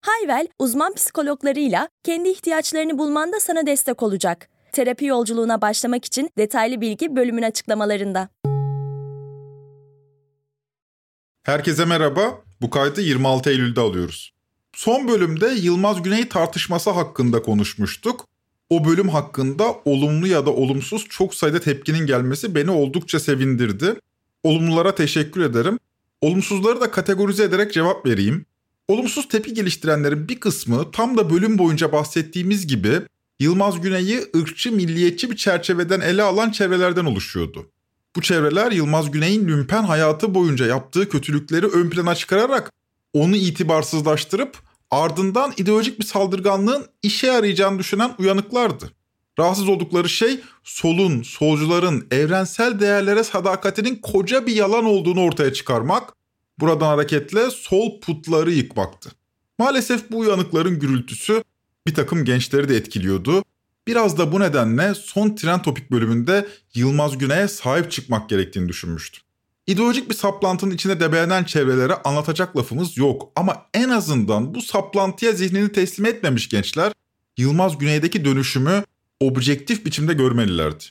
Hayvel, uzman psikologlarıyla kendi ihtiyaçlarını bulmanda sana destek olacak. Terapi yolculuğuna başlamak için detaylı bilgi bölümün açıklamalarında. Herkese merhaba. Bu kaydı 26 Eylül'de alıyoruz. Son bölümde Yılmaz Güney tartışması hakkında konuşmuştuk. O bölüm hakkında olumlu ya da olumsuz çok sayıda tepkinin gelmesi beni oldukça sevindirdi. Olumlulara teşekkür ederim. Olumsuzları da kategorize ederek cevap vereyim. Olumsuz tepki geliştirenlerin bir kısmı tam da bölüm boyunca bahsettiğimiz gibi Yılmaz Güney'i ırkçı milliyetçi bir çerçeveden ele alan çevrelerden oluşuyordu. Bu çevreler Yılmaz Güney'in lümpen hayatı boyunca yaptığı kötülükleri ön plana çıkararak onu itibarsızlaştırıp ardından ideolojik bir saldırganlığın işe yarayacağını düşünen uyanıklardı. Rahatsız oldukları şey solun, solcuların evrensel değerlere sadakatinin koca bir yalan olduğunu ortaya çıkarmak, buradan hareketle sol putları yıkmaktı. Maalesef bu uyanıkların gürültüsü bir takım gençleri de etkiliyordu. Biraz da bu nedenle son Tren Topik bölümünde Yılmaz Güney'e sahip çıkmak gerektiğini düşünmüştüm. İdeolojik bir saplantının içinde debelenen çevrelere anlatacak lafımız yok ama en azından bu saplantıya zihnini teslim etmemiş gençler Yılmaz Güney'deki dönüşümü objektif biçimde görmelilerdi.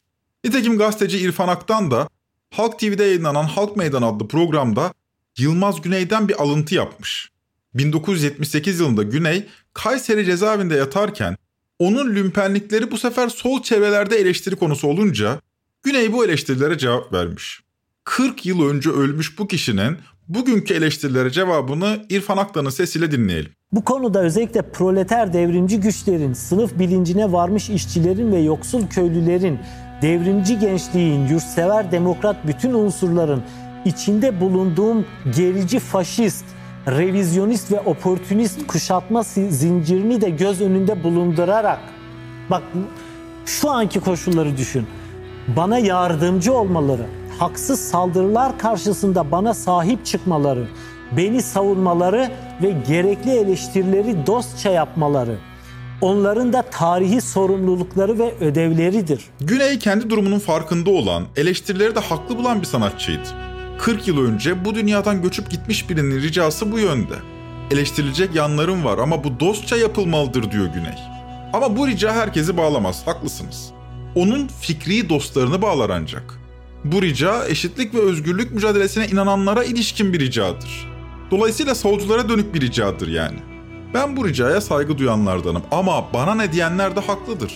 Nitekim gazeteci İrfan Aktan da Halk TV'de yayınlanan Halk Meydan adlı programda Yılmaz Güney'den bir alıntı yapmış. 1978 yılında Güney Kayseri cezaevinde yatarken onun lümpenlikleri bu sefer sol çevrelerde eleştiri konusu olunca Güney bu eleştirilere cevap vermiş. 40 yıl önce ölmüş bu kişinin bugünkü eleştirilere cevabını İrfan Aktan'ın sesiyle dinleyelim. Bu konuda özellikle proleter devrimci güçlerin, sınıf bilincine varmış işçilerin ve yoksul köylülerin, devrimci gençliğin, yurtsever demokrat bütün unsurların içinde bulunduğum gerici faşist, revizyonist ve oportunist kuşatma zincirini de göz önünde bulundurarak bak şu anki koşulları düşün. Bana yardımcı olmaları, haksız saldırılar karşısında bana sahip çıkmaları, beni savunmaları ve gerekli eleştirileri dostça yapmaları onların da tarihi sorumlulukları ve ödevleridir. Güney kendi durumunun farkında olan, eleştirileri de haklı bulan bir sanatçıydı. 40 yıl önce bu dünyadan göçüp gitmiş birinin ricası bu yönde. Eleştirilecek yanlarım var ama bu dostça yapılmalıdır diyor Güney. Ama bu rica herkesi bağlamaz, haklısınız. Onun fikri dostlarını bağlar ancak. Bu rica eşitlik ve özgürlük mücadelesine inananlara ilişkin bir ricadır. Dolayısıyla solculara dönük bir ricadır yani. Ben bu ricaya saygı duyanlardanım ama bana ne diyenler de haklıdır.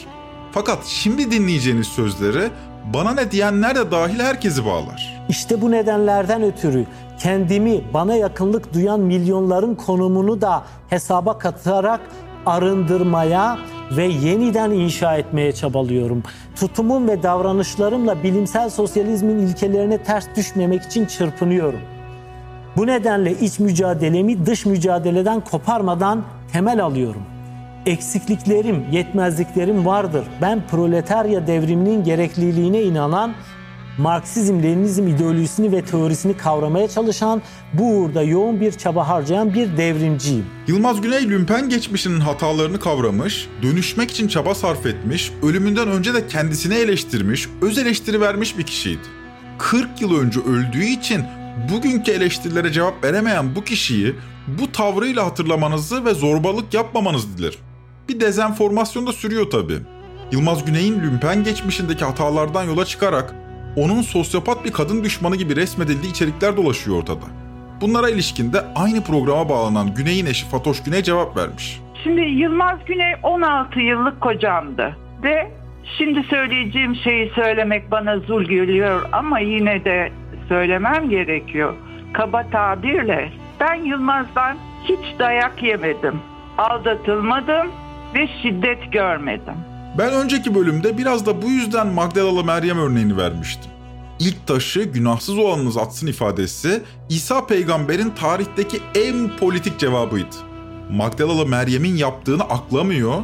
Fakat şimdi dinleyeceğiniz sözleri bana ne diyenler de dahil herkesi bağlar. İşte bu nedenlerden ötürü kendimi bana yakınlık duyan milyonların konumunu da hesaba katarak arındırmaya ve yeniden inşa etmeye çabalıyorum. Tutumum ve davranışlarımla bilimsel sosyalizmin ilkelerine ters düşmemek için çırpınıyorum. Bu nedenle iç mücadelemi dış mücadeleden koparmadan temel alıyorum. Eksikliklerim, yetmezliklerim vardır. Ben proletarya devriminin gerekliliğine inanan Marksizm, Leninizm ideolojisini ve teorisini kavramaya çalışan, bu uğurda yoğun bir çaba harcayan bir devrimciyim. Yılmaz Güney lümpen geçmişinin hatalarını kavramış, dönüşmek için çaba sarf etmiş, ölümünden önce de kendisini eleştirmiş, öz eleştiri vermiş bir kişiydi. 40 yıl önce öldüğü için bugünkü eleştirilere cevap veremeyen bu kişiyi bu tavrıyla hatırlamanızı ve zorbalık yapmamanızı dilerim. Bir dezenformasyon da sürüyor tabii. Yılmaz Güney'in lümpen geçmişindeki hatalardan yola çıkarak onun sosyopat bir kadın düşmanı gibi resmedildiği içerikler dolaşıyor ortada. Bunlara ilişkin de aynı programa bağlanan Güney'in eşi Fatoş Güney cevap vermiş. Şimdi Yılmaz Güney 16 yıllık kocamdı ve şimdi söyleyeceğim şeyi söylemek bana zul geliyor ama yine de söylemem gerekiyor. Kaba tabirle ben Yılmaz'dan hiç dayak yemedim, aldatılmadım ve şiddet görmedim. Ben önceki bölümde biraz da bu yüzden Magdalalı Meryem örneğini vermiştim. İlk taşı günahsız olanınız atsın ifadesi İsa peygamberin tarihteki en politik cevabıydı. Magdalalı Meryem'in yaptığını aklamıyor,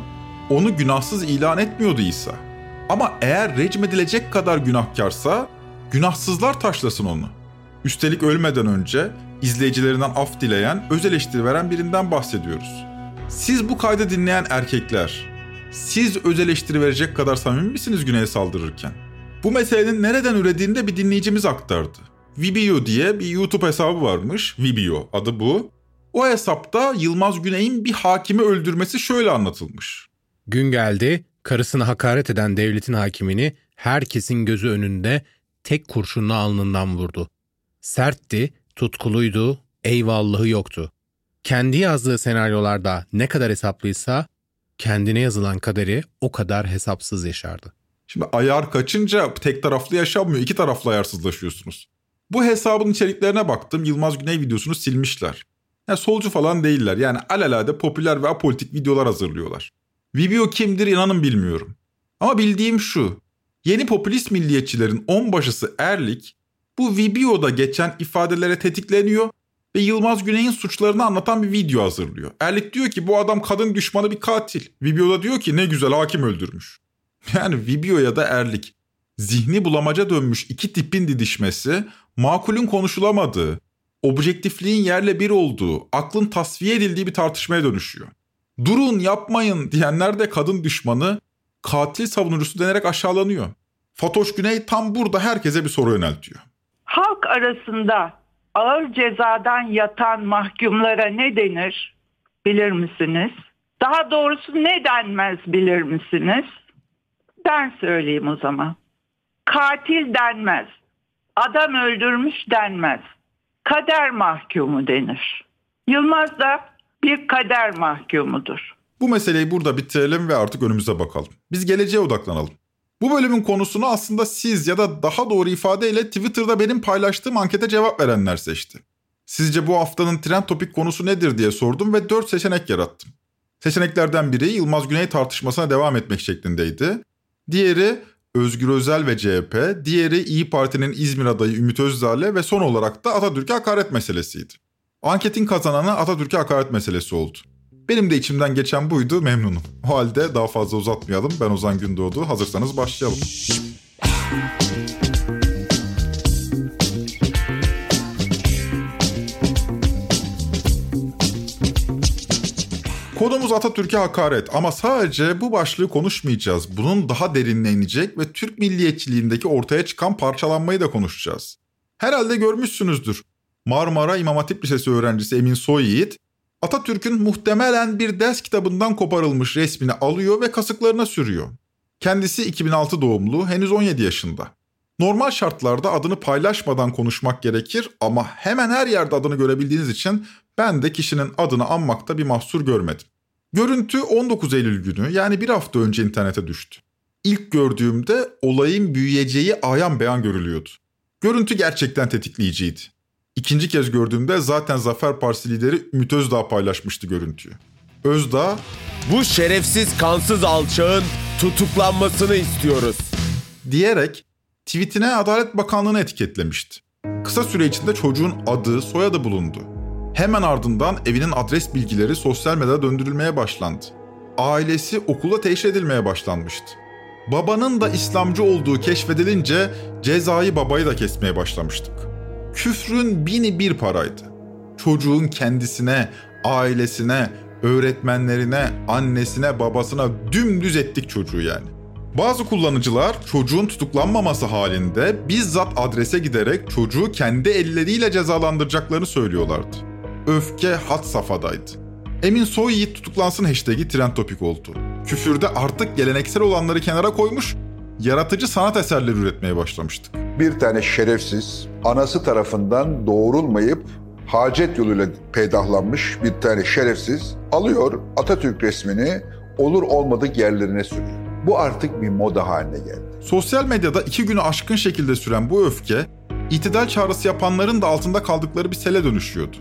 onu günahsız ilan etmiyordu İsa. Ama eğer rejim edilecek kadar günahkarsa günahsızlar taşlasın onu. Üstelik ölmeden önce izleyicilerinden af dileyen, öz eleştiri veren birinden bahsediyoruz. Siz bu kaydı dinleyen erkekler, siz öz eleştiri verecek kadar samimi misiniz Güney'e saldırırken? Bu meselenin nereden ürediğini de bir dinleyicimiz aktardı. Vibio diye bir YouTube hesabı varmış. Vibio adı bu. O hesapta Yılmaz Güney'in bir hakimi öldürmesi şöyle anlatılmış. Gün geldi, karısını hakaret eden devletin hakimini herkesin gözü önünde tek kurşunla alnından vurdu. Sertti, tutkuluydu, eyvallahı yoktu. Kendi yazdığı senaryolarda ne kadar hesaplıysa kendine yazılan kaderi o kadar hesapsız yaşardı. Şimdi ayar kaçınca tek taraflı yaşanmıyor. iki taraflı ayarsızlaşıyorsunuz. Bu hesabın içeriklerine baktım. Yılmaz Güney videosunu silmişler. Yani solcu falan değiller. Yani alelade popüler ve apolitik videolar hazırlıyorlar. Vibio kimdir inanın bilmiyorum. Ama bildiğim şu. Yeni popülist milliyetçilerin onbaşısı Erlik bu Vibio'da geçen ifadelere tetikleniyor ve Yılmaz Güney'in suçlarını anlatan bir video hazırlıyor. Erlik diyor ki bu adam kadın düşmanı bir katil. Vibio'da diyor ki ne güzel hakim öldürmüş. Yani Vibio ya da Erlik zihni bulamaca dönmüş iki tipin didişmesi, makulün konuşulamadığı, objektifliğin yerle bir olduğu, aklın tasfiye edildiği bir tartışmaya dönüşüyor. Durun yapmayın diyenler de kadın düşmanı, katil savunucusu denerek aşağılanıyor. Fatoş Güney tam burada herkese bir soru yöneltiyor. Halk arasında ağır cezadan yatan mahkumlara ne denir bilir misiniz? Daha doğrusu ne denmez bilir misiniz? Ben söyleyeyim o zaman. Katil denmez. Adam öldürmüş denmez. Kader mahkumu denir. Yılmaz da bir kader mahkumudur. Bu meseleyi burada bitirelim ve artık önümüze bakalım. Biz geleceğe odaklanalım. Bu bölümün konusunu aslında siz ya da daha doğru ifadeyle Twitter'da benim paylaştığım ankete cevap verenler seçti. Sizce bu haftanın trend topik konusu nedir diye sordum ve 4 seçenek yarattım. Seçeneklerden biri Yılmaz Güney tartışmasına devam etmek şeklindeydi. Diğeri Özgür Özel ve CHP, diğeri İyi Parti'nin İzmir adayı Ümit Özdağ'le ve son olarak da Atatürk'e hakaret meselesiydi. Anketin kazananı Atatürk'e hakaret meselesi oldu. Benim de içimden geçen buydu memnunum. O halde daha fazla uzatmayalım. Ben Ozan Gündoğdu. Hazırsanız başlayalım. Konumuz Atatürk'e hakaret ama sadece bu başlığı konuşmayacağız. Bunun daha derinine inecek ve Türk milliyetçiliğindeki ortaya çıkan parçalanmayı da konuşacağız. Herhalde görmüşsünüzdür. Marmara İmam Hatip Lisesi öğrencisi Emin Soyyiğit, Atatürk'ün muhtemelen bir ders kitabından koparılmış resmini alıyor ve kasıklarına sürüyor. Kendisi 2006 doğumlu, henüz 17 yaşında. Normal şartlarda adını paylaşmadan konuşmak gerekir ama hemen her yerde adını görebildiğiniz için ben de kişinin adını anmakta bir mahsur görmedim. Görüntü 19 Eylül günü yani bir hafta önce internete düştü. İlk gördüğümde olayın büyüyeceği ayan beyan görülüyordu. Görüntü gerçekten tetikleyiciydi. İkinci kez gördüğümde zaten Zafer Partisi lideri Ümit Özdağ paylaşmıştı görüntüyü. Özdağ, Bu şerefsiz kansız alçağın tutuklanmasını istiyoruz. diyerek tweetine Adalet Bakanlığı'nı etiketlemişti. Kısa süre içinde çocuğun adı, soyadı bulundu. Hemen ardından evinin adres bilgileri sosyal medyada döndürülmeye başlandı. Ailesi okula teşhir edilmeye başlanmıştı. Babanın da İslamcı olduğu keşfedilince cezayı babayı da kesmeye başlamıştık. Küfrün bini bir paraydı. Çocuğun kendisine, ailesine, öğretmenlerine, annesine, babasına dümdüz ettik çocuğu yani. Bazı kullanıcılar çocuğun tutuklanmaması halinde bizzat adrese giderek çocuğu kendi elleriyle cezalandıracaklarını söylüyorlardı. Öfke hat safhadaydı. Emin Soyyiğit tutuklansın hashtag'i trend topik oldu. Küfürde artık geleneksel olanları kenara koymuş, yaratıcı sanat eserleri üretmeye başlamıştık. bir tane şerefsiz anası tarafından doğurulmayıp hacet yoluyla peydahlanmış bir tane şerefsiz alıyor Atatürk resmini olur olmadık yerlerine sürüyor. Bu artık bir moda haline geldi. Sosyal medyada iki günü aşkın şekilde süren bu öfke, itidal çağrısı yapanların da altında kaldıkları bir sele dönüşüyordu.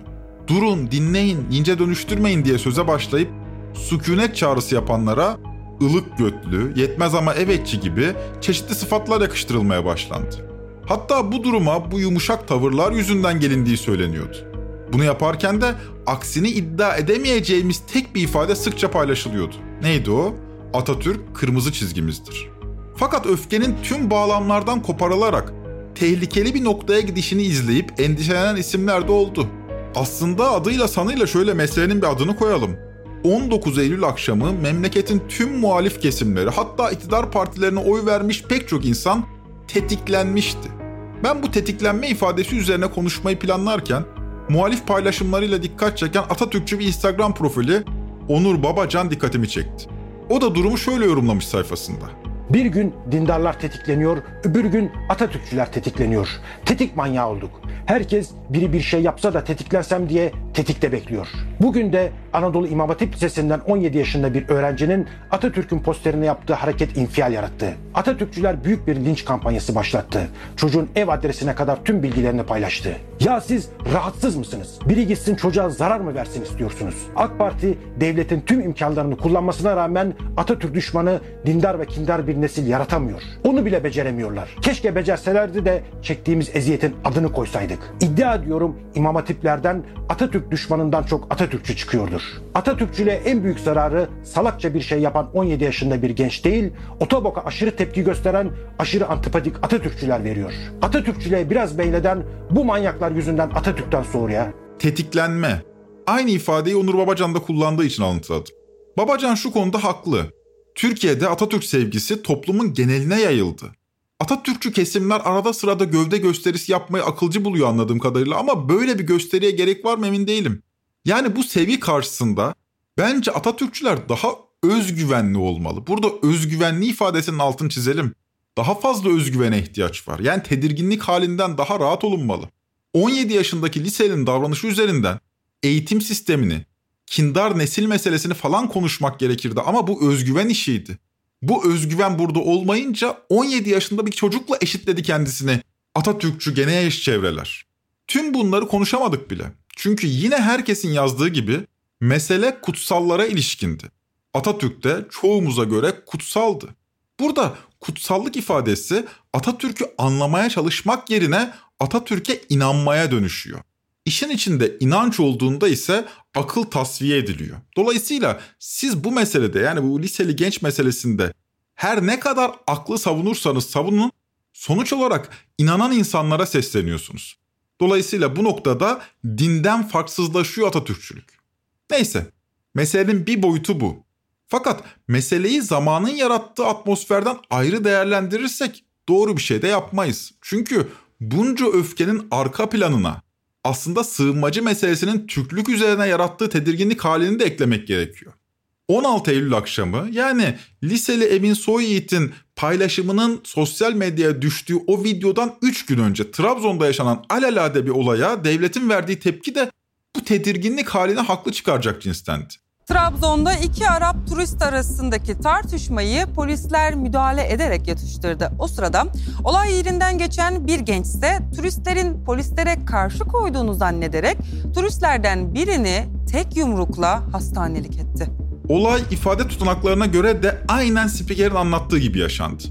Durun, dinleyin, ince dönüştürmeyin diye söze başlayıp sükunet çağrısı yapanlara ılık götlü, yetmez ama evetçi gibi çeşitli sıfatlar yakıştırılmaya başlandı. Hatta bu duruma bu yumuşak tavırlar yüzünden gelindiği söyleniyordu. Bunu yaparken de aksini iddia edemeyeceğimiz tek bir ifade sıkça paylaşılıyordu. Neydi o? Atatürk kırmızı çizgimizdir. Fakat öfkenin tüm bağlamlardan koparılarak tehlikeli bir noktaya gidişini izleyip endişelenen isimler de oldu. Aslında adıyla sanıyla şöyle meselenin bir adını koyalım. 19 Eylül akşamı memleketin tüm muhalif kesimleri hatta iktidar partilerine oy vermiş pek çok insan tetiklenmişti. Ben bu tetiklenme ifadesi üzerine konuşmayı planlarken muhalif paylaşımlarıyla dikkat çeken Atatürkçü bir Instagram profili Onur Babacan dikkatimi çekti. O da durumu şöyle yorumlamış sayfasında. Bir gün dindarlar tetikleniyor, öbür gün Atatürkçüler tetikleniyor. Tetik manyağı olduk. Herkes biri bir şey yapsa da tetiklensem diye tetikte bekliyor. Bugün de Anadolu İmam Hatip Lisesi'nden 17 yaşında bir öğrencinin Atatürk'ün posterine yaptığı hareket infial yarattı. Atatürkçüler büyük bir linç kampanyası başlattı. Çocuğun ev adresine kadar tüm bilgilerini paylaştı. Ya siz rahatsız mısınız? Biri gitsin çocuğa zarar mı versin istiyorsunuz? AK Parti devletin tüm imkanlarını kullanmasına rağmen Atatürk düşmanı dindar ve kindar bir nesil yaratamıyor. Onu bile beceremiyorlar. Keşke becerselerdi de çektiğimiz eziyetin adını koysaydık. İddia ediyorum İmam Hatiplerden Atatürk düşmanından çok Atatürkçü çıkıyordur. Atatürkçülüğe en büyük zararı salakça bir şey yapan 17 yaşında bir genç değil, otoboka aşırı tepki gösteren aşırı antipatik Atatürkçüler veriyor. Atatürkçülüğe biraz beyleden bu manyaklar yüzünden Atatürk'ten soğuruyor. Tetiklenme. Aynı ifadeyi Onur Babacan da kullandığı için alıntıladım. Babacan şu konuda haklı. Türkiye'de Atatürk sevgisi toplumun geneline yayıldı. Atatürkçü kesimler arada sırada gövde gösterisi yapmayı akılcı buluyor anladığım kadarıyla ama böyle bir gösteriye gerek var mı emin değilim. Yani bu sevgi karşısında bence Atatürkçüler daha özgüvenli olmalı. Burada özgüvenli ifadesinin altını çizelim. Daha fazla özgüvene ihtiyaç var. Yani tedirginlik halinden daha rahat olunmalı. 17 yaşındaki lisenin davranışı üzerinden eğitim sistemini, kindar nesil meselesini falan konuşmak gerekirdi ama bu özgüven işiydi. Bu özgüven burada olmayınca 17 yaşında bir çocukla eşitledi kendisini Atatürkçü gene eş çevreler. Tüm bunları konuşamadık bile. Çünkü yine herkesin yazdığı gibi mesele kutsallara ilişkindi. Atatürk de çoğumuza göre kutsaldı. Burada kutsallık ifadesi Atatürk'ü anlamaya çalışmak yerine Atatürk'e inanmaya dönüşüyor. İşin içinde inanç olduğunda ise akıl tasfiye ediliyor. Dolayısıyla siz bu meselede yani bu liseli genç meselesinde her ne kadar aklı savunursanız savunun sonuç olarak inanan insanlara sesleniyorsunuz. Dolayısıyla bu noktada dinden farksızlaşıyor Atatürkçülük. Neyse meselenin bir boyutu bu. Fakat meseleyi zamanın yarattığı atmosferden ayrı değerlendirirsek doğru bir şey de yapmayız. Çünkü bunca öfkenin arka planına aslında sığınmacı meselesinin Türklük üzerine yarattığı tedirginlik halini de eklemek gerekiyor. 16 Eylül akşamı yani liseli Emin Soyyiğit'in paylaşımının sosyal medyaya düştüğü o videodan 3 gün önce Trabzon'da yaşanan alelade bir olaya devletin verdiği tepki de bu tedirginlik haline haklı çıkaracak cinstendi. Trabzon'da iki Arap turist arasındaki tartışmayı polisler müdahale ederek yatıştırdı. O sırada olay yerinden geçen bir genç ise turistlerin polislere karşı koyduğunu zannederek turistlerden birini tek yumrukla hastanelik etti. Olay ifade tutanaklarına göre de aynen spikerin anlattığı gibi yaşandı.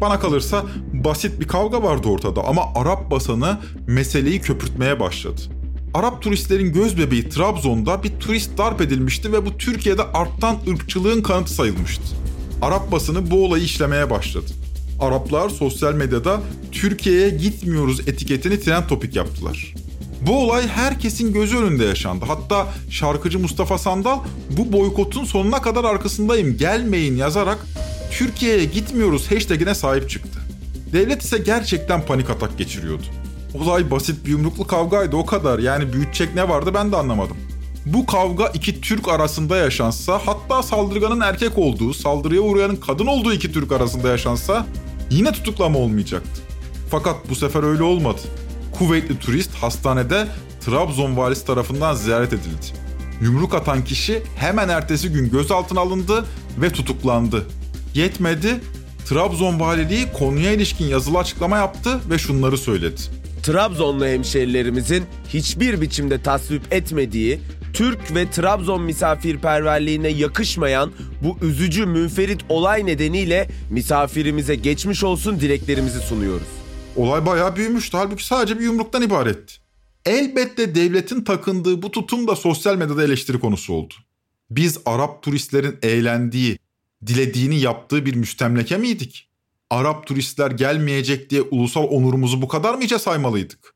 Bana kalırsa basit bir kavga vardı ortada ama Arap basanı meseleyi köpürtmeye başladı. Arap turistlerin göz bebeği Trabzon'da bir turist darp edilmişti ve bu Türkiye'de artan ırkçılığın kanıtı sayılmıştı. Arap basını bu olayı işlemeye başladı. Araplar sosyal medyada Türkiye'ye gitmiyoruz etiketini trend topik yaptılar. Bu olay herkesin gözü önünde yaşandı. Hatta şarkıcı Mustafa Sandal bu boykotun sonuna kadar arkasındayım gelmeyin yazarak Türkiye'ye gitmiyoruz hashtagine sahip çıktı. Devlet ise gerçekten panik atak geçiriyordu. Olay basit bir yumruklu kavgaydı o kadar. Yani büyütecek ne vardı ben de anlamadım. Bu kavga iki Türk arasında yaşansa hatta saldırganın erkek olduğu, saldırıya uğrayanın kadın olduğu iki Türk arasında yaşansa yine tutuklama olmayacaktı. Fakat bu sefer öyle olmadı. Kuvvetli turist hastanede Trabzon valisi tarafından ziyaret edildi. Yumruk atan kişi hemen ertesi gün gözaltına alındı ve tutuklandı. Yetmedi, Trabzon valiliği konuya ilişkin yazılı açıklama yaptı ve şunları söyledi. Trabzonlu hemşerilerimizin hiçbir biçimde tasvip etmediği, Türk ve Trabzon misafirperverliğine yakışmayan bu üzücü münferit olay nedeniyle misafirimize geçmiş olsun dileklerimizi sunuyoruz. Olay bayağı büyümüştü. Halbuki sadece bir yumruktan ibaretti. Elbette devletin takındığı bu tutum da sosyal medyada eleştiri konusu oldu. Biz Arap turistlerin eğlendiği, dilediğini yaptığı bir müstemleke miydik? Arap turistler gelmeyecek diye ulusal onurumuzu bu kadar mı içe saymalıydık?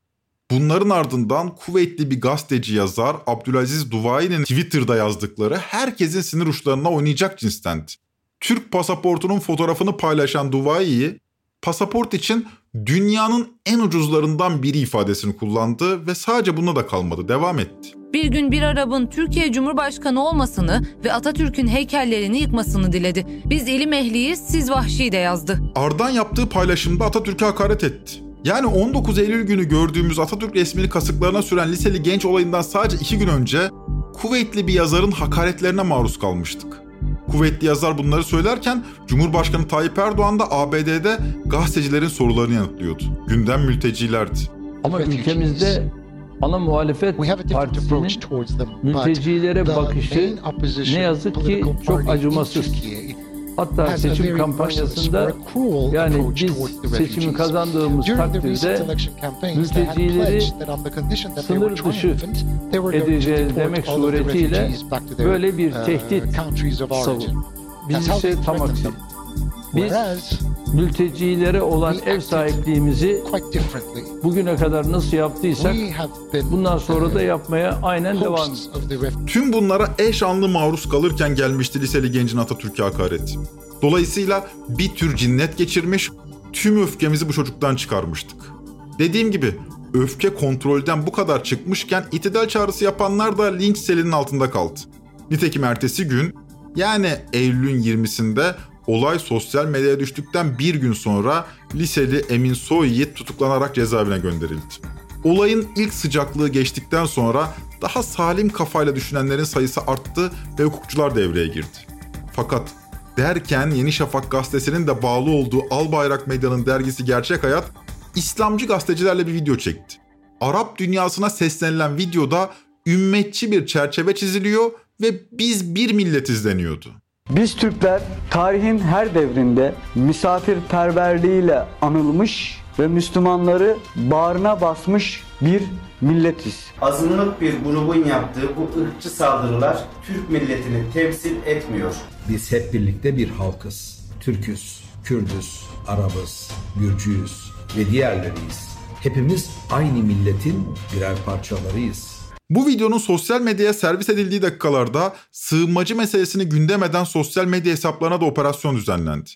Bunların ardından kuvvetli bir gazeteci yazar Abdülaziz Duvai'nin Twitter'da yazdıkları herkesin sinir uçlarına oynayacak cinstendi. Türk pasaportunun fotoğrafını paylaşan Duvai'yi pasaport için dünyanın en ucuzlarından biri ifadesini kullandı ve sadece buna da kalmadı, devam etti. Bir gün bir Arap'ın Türkiye Cumhurbaşkanı olmasını ve Atatürk'ün heykellerini yıkmasını diledi. Biz ilim ehliyiz, siz vahşi de yazdı. Ardan yaptığı paylaşımda Atatürk'e hakaret etti. Yani 19 Eylül günü gördüğümüz Atatürk resmini kasıklarına süren liseli genç olayından sadece iki gün önce kuvvetli bir yazarın hakaretlerine maruz kalmıştık. Kuvvetli yazar bunları söylerken Cumhurbaşkanı Tayyip Erdoğan da ABD'de gazetecilerin sorularını yanıtlıyordu. Gündem mültecilerdi. Ama ülkemizde ana muhalefet partisinin mültecilere bakışı ne yazık ki çok acımasız. Hatta seçim kampanyasında yani biz seçimi kazandığımız takdirde mültecileri sınır dışı edeceğiz demek suretiyle böyle bir tehdit savun. Biz ise tam aksi. Biz mültecilere olan ev sahipliğimizi bugüne kadar nasıl yaptıysak bundan sonra da yapmaya aynen devam edeceğiz. Tüm bunlara eş anlı maruz kalırken gelmişti liseli gencin Atatürk'e hakareti. Dolayısıyla bir tür cinnet geçirmiş, tüm öfkemizi bu çocuktan çıkarmıştık. Dediğim gibi öfke kontrolden bu kadar çıkmışken itidal çağrısı yapanlar da linç selinin altında kaldı. Nitekim ertesi gün yani Eylül'ün 20'sinde olay sosyal medyaya düştükten bir gün sonra liseli Emin Soyyiğit tutuklanarak cezaevine gönderildi. Olayın ilk sıcaklığı geçtikten sonra daha salim kafayla düşünenlerin sayısı arttı ve hukukçular devreye girdi. Fakat derken Yeni Şafak gazetesinin de bağlı olduğu Albayrak Medya'nın dergisi Gerçek Hayat İslamcı gazetecilerle bir video çekti. Arap dünyasına seslenilen videoda ümmetçi bir çerçeve çiziliyor ve biz bir millet izleniyordu. Biz Türkler tarihin her devrinde misafirperverliğiyle anılmış ve Müslümanları bağrına basmış bir milletiz. Azınlık bir grubun yaptığı bu ırkçı saldırılar Türk milletini temsil etmiyor. Biz hep birlikte bir halkız. Türküz, Kürdüz, Arabız, Gürcüyüz ve diğerleriyiz. Hepimiz aynı milletin birer parçalarıyız. Bu videonun sosyal medyaya servis edildiği dakikalarda sığınmacı meselesini gündem eden sosyal medya hesaplarına da operasyon düzenlendi.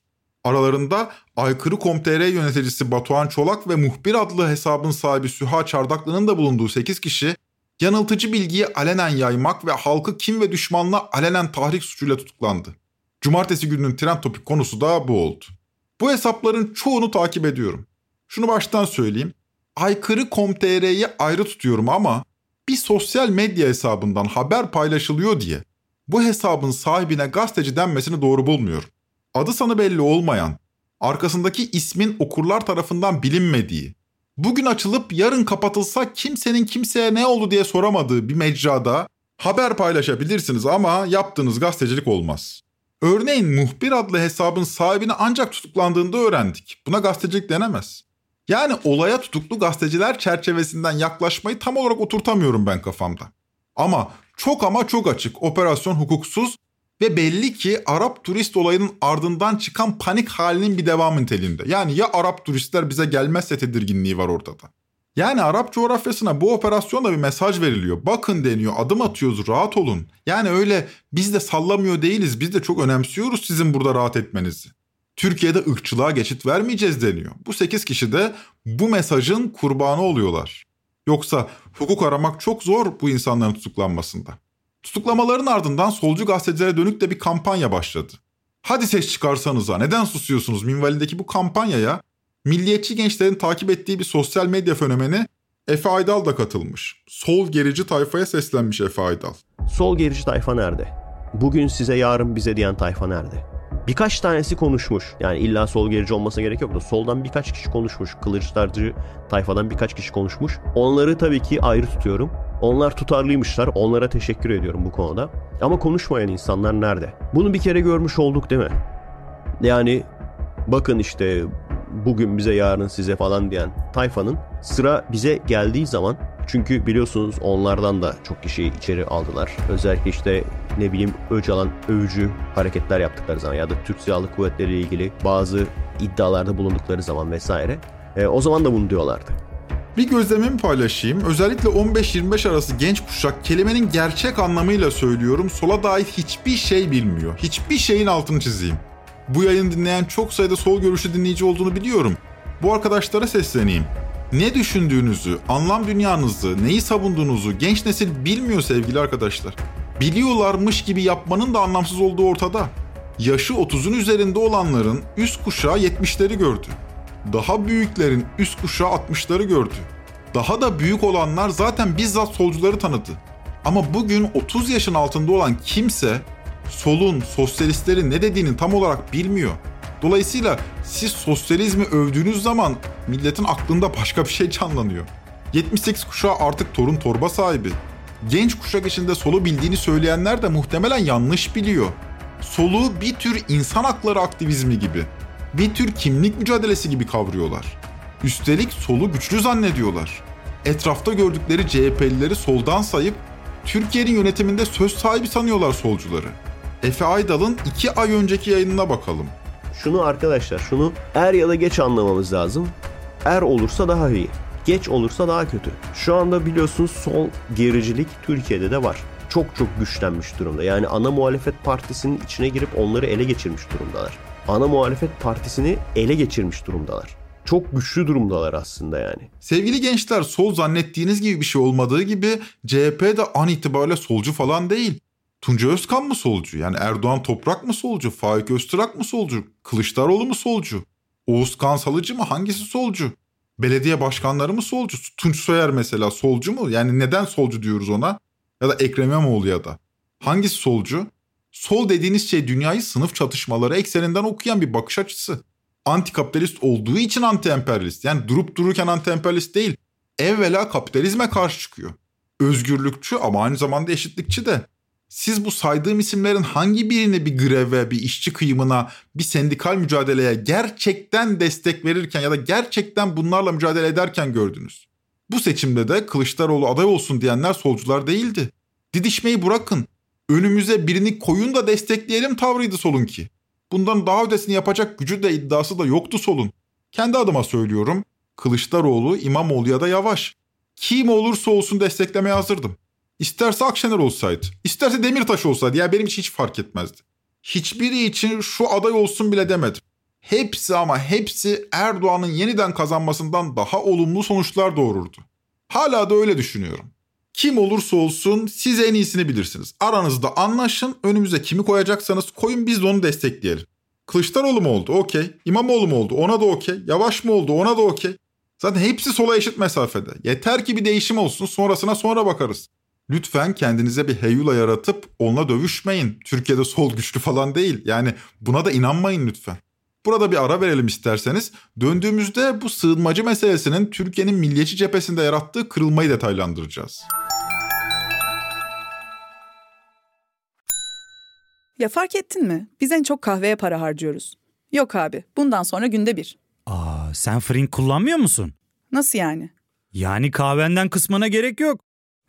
Aralarında Aykırı.com.tr yöneticisi Batuhan Çolak ve Muhbir adlı hesabın sahibi Süha Çardaklı'nın da bulunduğu 8 kişi yanıltıcı bilgiyi alenen yaymak ve halkı kim ve düşmanla alenen tahrik suçuyla tutuklandı. Cumartesi gününün trend topik konusu da bu oldu. Bu hesapların çoğunu takip ediyorum. Şunu baştan söyleyeyim. Aykırı.com.tr'yi ayrı tutuyorum ama bir sosyal medya hesabından haber paylaşılıyor diye bu hesabın sahibine gazeteci denmesini doğru bulmuyorum. Adı sanı belli olmayan, arkasındaki ismin okurlar tarafından bilinmediği, bugün açılıp yarın kapatılsa kimsenin kimseye ne oldu diye soramadığı bir mecrada haber paylaşabilirsiniz ama yaptığınız gazetecilik olmaz. Örneğin Muhbir adlı hesabın sahibini ancak tutuklandığında öğrendik. Buna gazetecilik denemez. Yani olaya tutuklu gazeteciler çerçevesinden yaklaşmayı tam olarak oturtamıyorum ben kafamda. Ama çok ama çok açık operasyon hukuksuz ve belli ki Arap turist olayının ardından çıkan panik halinin bir devamı niteliğinde. Yani ya Arap turistler bize gelmezse tedirginliği var ortada. Yani Arap coğrafyasına bu operasyonla bir mesaj veriliyor. Bakın deniyor, adım atıyoruz, rahat olun. Yani öyle biz de sallamıyor değiliz, biz de çok önemsiyoruz sizin burada rahat etmenizi. Türkiye'de ırkçılığa geçit vermeyeceğiz deniyor. Bu 8 kişi de bu mesajın kurbanı oluyorlar. Yoksa hukuk aramak çok zor bu insanların tutuklanmasında. Tutuklamaların ardından solcu gazetecilere dönük de bir kampanya başladı. Hadi ses çıkarsanıza neden susuyorsunuz minvalindeki bu kampanyaya milliyetçi gençlerin takip ettiği bir sosyal medya fenomeni Efe Aydal da katılmış. Sol gerici tayfaya seslenmiş Efe Aydal. Sol gerici tayfa nerede? Bugün size yarın bize diyen tayfa nerede? Birkaç tanesi konuşmuş. Yani illa sol gerici olmasına gerek yok da soldan birkaç kişi konuşmuş. Kılıçdarcı tayfadan birkaç kişi konuşmuş. Onları tabii ki ayrı tutuyorum. Onlar tutarlıymışlar. Onlara teşekkür ediyorum bu konuda. Ama konuşmayan insanlar nerede? Bunu bir kere görmüş olduk değil mi? Yani bakın işte bugün bize yarın size falan diyen tayfanın sıra bize geldiği zaman çünkü biliyorsunuz onlardan da çok kişi içeri aldılar. Özellikle işte ne bileyim Öcalan övücü hareketler yaptıkları zaman ya da Türk Silahlı Kuvvetleri ile ilgili bazı iddialarda bulundukları zaman vesaire. E, o zaman da bunu diyorlardı. Bir gözlemimi paylaşayım. Özellikle 15-25 arası genç kuşak kelimenin gerçek anlamıyla söylüyorum. Sola dair hiçbir şey bilmiyor. Hiçbir şeyin altını çizeyim. Bu yayını dinleyen çok sayıda sol görüşlü dinleyici olduğunu biliyorum. Bu arkadaşlara sesleneyim. Ne düşündüğünüzü, anlam dünyanızı, neyi savunduğunuzu genç nesil bilmiyor sevgili arkadaşlar. Biliyorlarmış gibi yapmanın da anlamsız olduğu ortada. Yaşı 30'un üzerinde olanların üst kuşağı 70'leri gördü. Daha büyüklerin üst kuşağı 60'ları gördü. Daha da büyük olanlar zaten bizzat solcuları tanıdı. Ama bugün 30 yaşın altında olan kimse solun, sosyalistlerin ne dediğini tam olarak bilmiyor. Dolayısıyla siz sosyalizmi övdüğünüz zaman milletin aklında başka bir şey canlanıyor. 78 kuşağı artık torun torba sahibi. Genç kuşak içinde solu bildiğini söyleyenler de muhtemelen yanlış biliyor. Solu bir tür insan hakları aktivizmi gibi, bir tür kimlik mücadelesi gibi kavruyorlar. Üstelik solu güçlü zannediyorlar. Etrafta gördükleri CHP'lileri soldan sayıp Türkiye'nin yönetiminde söz sahibi sanıyorlar solcuları. Efe Aydal'ın iki ay önceki yayınına bakalım. Şunu arkadaşlar şunu er ya da geç anlamamız lazım. Er olursa daha iyi. Geç olursa daha kötü. Şu anda biliyorsunuz sol gericilik Türkiye'de de var. Çok çok güçlenmiş durumda. Yani ana muhalefet partisinin içine girip onları ele geçirmiş durumdalar. Ana muhalefet partisini ele geçirmiş durumdalar. Çok güçlü durumdalar aslında yani. Sevgili gençler sol zannettiğiniz gibi bir şey olmadığı gibi CHP de an itibariyle solcu falan değil. Tunca Özkan mı solcu? Yani Erdoğan Toprak mı solcu? Faik Öztürk mı solcu? Kılıçdaroğlu mu solcu? Oğuz Kansalıcı mı? Hangisi solcu? Belediye başkanları mı solcu? Tunç Soyer mesela solcu mu? Yani neden solcu diyoruz ona? Ya da Ekrem İmamoğlu ya da. Hangisi solcu? Sol dediğiniz şey dünyayı sınıf çatışmaları ekseninden okuyan bir bakış açısı. Antikapitalist olduğu için anti-emperyalist. Yani durup dururken anti-emperyalist değil. Evvela kapitalizme karşı çıkıyor. Özgürlükçü ama aynı zamanda eşitlikçi de. Siz bu saydığım isimlerin hangi birini bir greve, bir işçi kıyımına, bir sendikal mücadeleye gerçekten destek verirken ya da gerçekten bunlarla mücadele ederken gördünüz? Bu seçimde de Kılıçdaroğlu aday olsun diyenler solcular değildi. Didişmeyi bırakın. Önümüze birini koyun da destekleyelim tavrıydı solun ki. Bundan daha ötesini yapacak gücü de iddiası da yoktu solun. Kendi adıma söylüyorum. Kılıçdaroğlu, İmamoğlu ya da Yavaş. Kim olursa olsun desteklemeye hazırdım. İsterse Akşener olsaydı, isterse Demirtaş olsaydı ya benim için hiç fark etmezdi. Hiçbiri için şu aday olsun bile demedim. Hepsi ama hepsi Erdoğan'ın yeniden kazanmasından daha olumlu sonuçlar doğururdu. Hala da öyle düşünüyorum. Kim olursa olsun siz en iyisini bilirsiniz. Aranızda anlaşın, önümüze kimi koyacaksanız koyun biz de onu destekleyelim. Kılıçdaroğlu mu oldu? Okey. İmamoğlu mu oldu? Ona da okey. Yavaş mı oldu? Ona da okey. Zaten hepsi sola eşit mesafede. Yeter ki bir değişim olsun sonrasına sonra bakarız. Lütfen kendinize bir heyula yaratıp onunla dövüşmeyin. Türkiye'de sol güçlü falan değil. Yani buna da inanmayın lütfen. Burada bir ara verelim isterseniz. Döndüğümüzde bu sığınmacı meselesinin Türkiye'nin milliyetçi cephesinde yarattığı kırılmayı detaylandıracağız. Ya fark ettin mi? Biz en çok kahveye para harcıyoruz. Yok abi, bundan sonra günde bir. Aa, sen Frink kullanmıyor musun? Nasıl yani? Yani kahvenden kısmına gerek yok.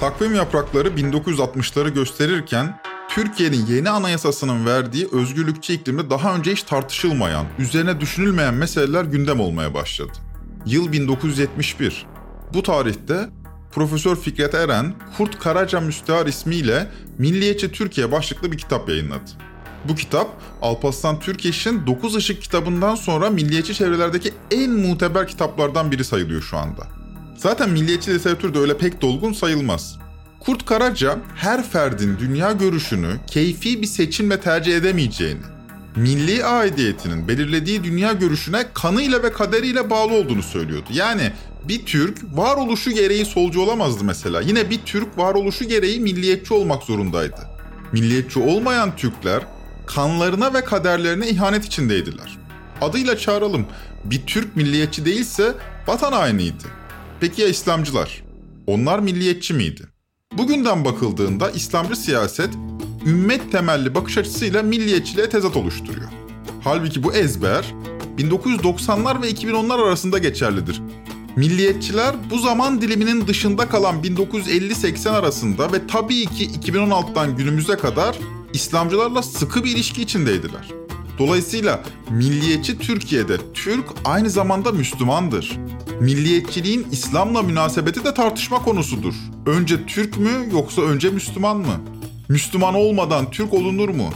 Takvim yaprakları 1960'ları gösterirken Türkiye'nin yeni anayasasının verdiği özgürlükçü iklimde daha önce hiç tartışılmayan, üzerine düşünülmeyen meseleler gündem olmaya başladı. Yıl 1971. Bu tarihte Profesör Fikret Eren, Kurt Karaca Müstehar ismiyle Milliyetçi Türkiye başlıklı bir kitap yayınladı. Bu kitap Alparslan Türkeş'in 9 Işık kitabından sonra milliyetçi çevrelerdeki en muteber kitaplardan biri sayılıyor şu anda. Zaten milliyetçi literatür de öyle pek dolgun sayılmaz. Kurt Karaca her ferdin dünya görüşünü keyfi bir seçimle tercih edemeyeceğini, milli aidiyetinin belirlediği dünya görüşüne kanıyla ve kaderiyle bağlı olduğunu söylüyordu. Yani bir Türk varoluşu gereği solcu olamazdı mesela. Yine bir Türk varoluşu gereği milliyetçi olmak zorundaydı. Milliyetçi olmayan Türkler kanlarına ve kaderlerine ihanet içindeydiler. Adıyla çağıralım. Bir Türk milliyetçi değilse vatan hainiydi. Peki ya İslamcılar? Onlar milliyetçi miydi? Bugünden bakıldığında İslamcı siyaset ümmet temelli bakış açısıyla milliyetçiliğe tezat oluşturuyor. Halbuki bu ezber 1990'lar ve 2010'lar arasında geçerlidir. Milliyetçiler bu zaman diliminin dışında kalan 1950-80 arasında ve tabii ki 2016'dan günümüze kadar İslamcılarla sıkı bir ilişki içindeydiler. Dolayısıyla milliyetçi Türkiye'de Türk aynı zamanda Müslümandır. Milliyetçiliğin İslam'la münasebeti de tartışma konusudur. Önce Türk mü yoksa önce Müslüman mı? Müslüman olmadan Türk olunur mu?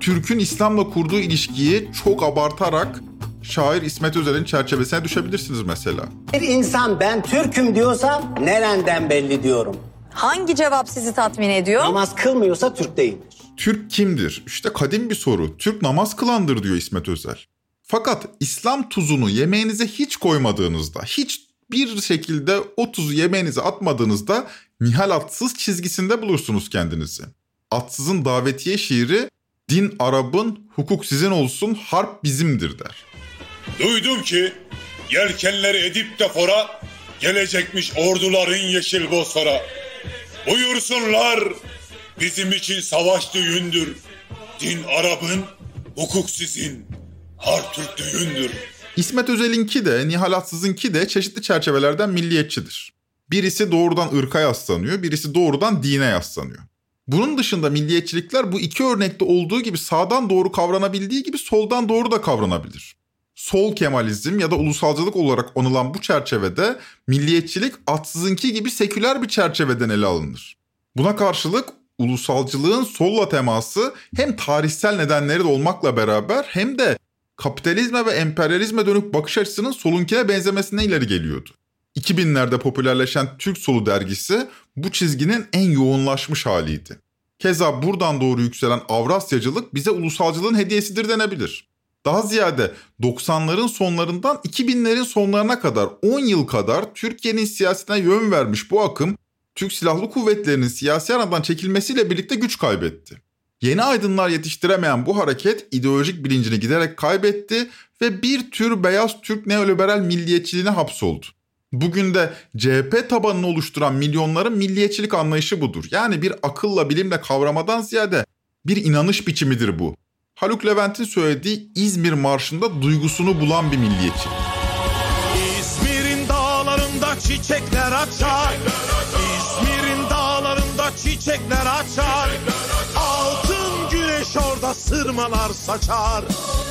Türk'ün İslam'la kurduğu ilişkiyi çok abartarak şair İsmet Özel'in çerçevesine düşebilirsiniz mesela. Bir insan ben Türk'üm diyorsa nereden belli diyorum. Hangi cevap sizi tatmin ediyor? Namaz kılmıyorsa Türk değildir. Türk kimdir? İşte kadim bir soru. Türk namaz kılandır diyor İsmet Özel. Fakat İslam tuzunu yemeğinize hiç koymadığınızda, hiç bir şekilde o tuzu yemeğinize atmadığınızda Nihal Atsız çizgisinde bulursunuz kendinizi. Atsız'ın davetiye şiiri din Arap'ın, hukuk sizin olsun, harp bizimdir der. Duydum ki yelkenleri edip de fora gelecekmiş orduların yeşil bosfora. Buyursunlar bizim için savaş düğündür. Din Arap'ın, hukuk sizin, harp düğündür. İsmet Özel'inki de Nihal Atsız'ınki de çeşitli çerçevelerden milliyetçidir. Birisi doğrudan ırka yaslanıyor, birisi doğrudan dine yaslanıyor. Bunun dışında milliyetçilikler bu iki örnekte olduğu gibi sağdan doğru kavranabildiği gibi soldan doğru da kavranabilir. Sol Kemalizm ya da ulusalcılık olarak anılan bu çerçevede milliyetçilik atsızınki gibi seküler bir çerçeveden ele alınır. Buna karşılık ulusalcılığın solla teması hem tarihsel nedenleri de olmakla beraber hem de kapitalizme ve emperyalizme dönük bakış açısının solunkine benzemesine ileri geliyordu. 2000'lerde popülerleşen Türk Solu dergisi bu çizginin en yoğunlaşmış haliydi. Keza buradan doğru yükselen Avrasyacılık bize ulusalcılığın hediyesidir denebilir. Daha ziyade 90'ların sonlarından 2000'lerin sonlarına kadar 10 yıl kadar Türkiye'nin siyasetine yön vermiş bu akım Türk Silahlı Kuvvetleri'nin siyasi aradan çekilmesiyle birlikte güç kaybetti. Yeni aydınlar yetiştiremeyen bu hareket ideolojik bilincini giderek kaybetti ve bir tür beyaz Türk neoliberal milliyetçiliğine hapsoldu. Bugün de CHP tabanını oluşturan milyonların milliyetçilik anlayışı budur. Yani bir akılla bilimle kavramadan ziyade bir inanış biçimidir bu. Haluk Levent'in söylediği İzmir Marşı'nda duygusunu bulan bir milliyetçilik. İzmir'in dağlarında çiçekler açar. İzmir'in dağlarında çiçekler açar. Altın güneş orada sırmalar saçar.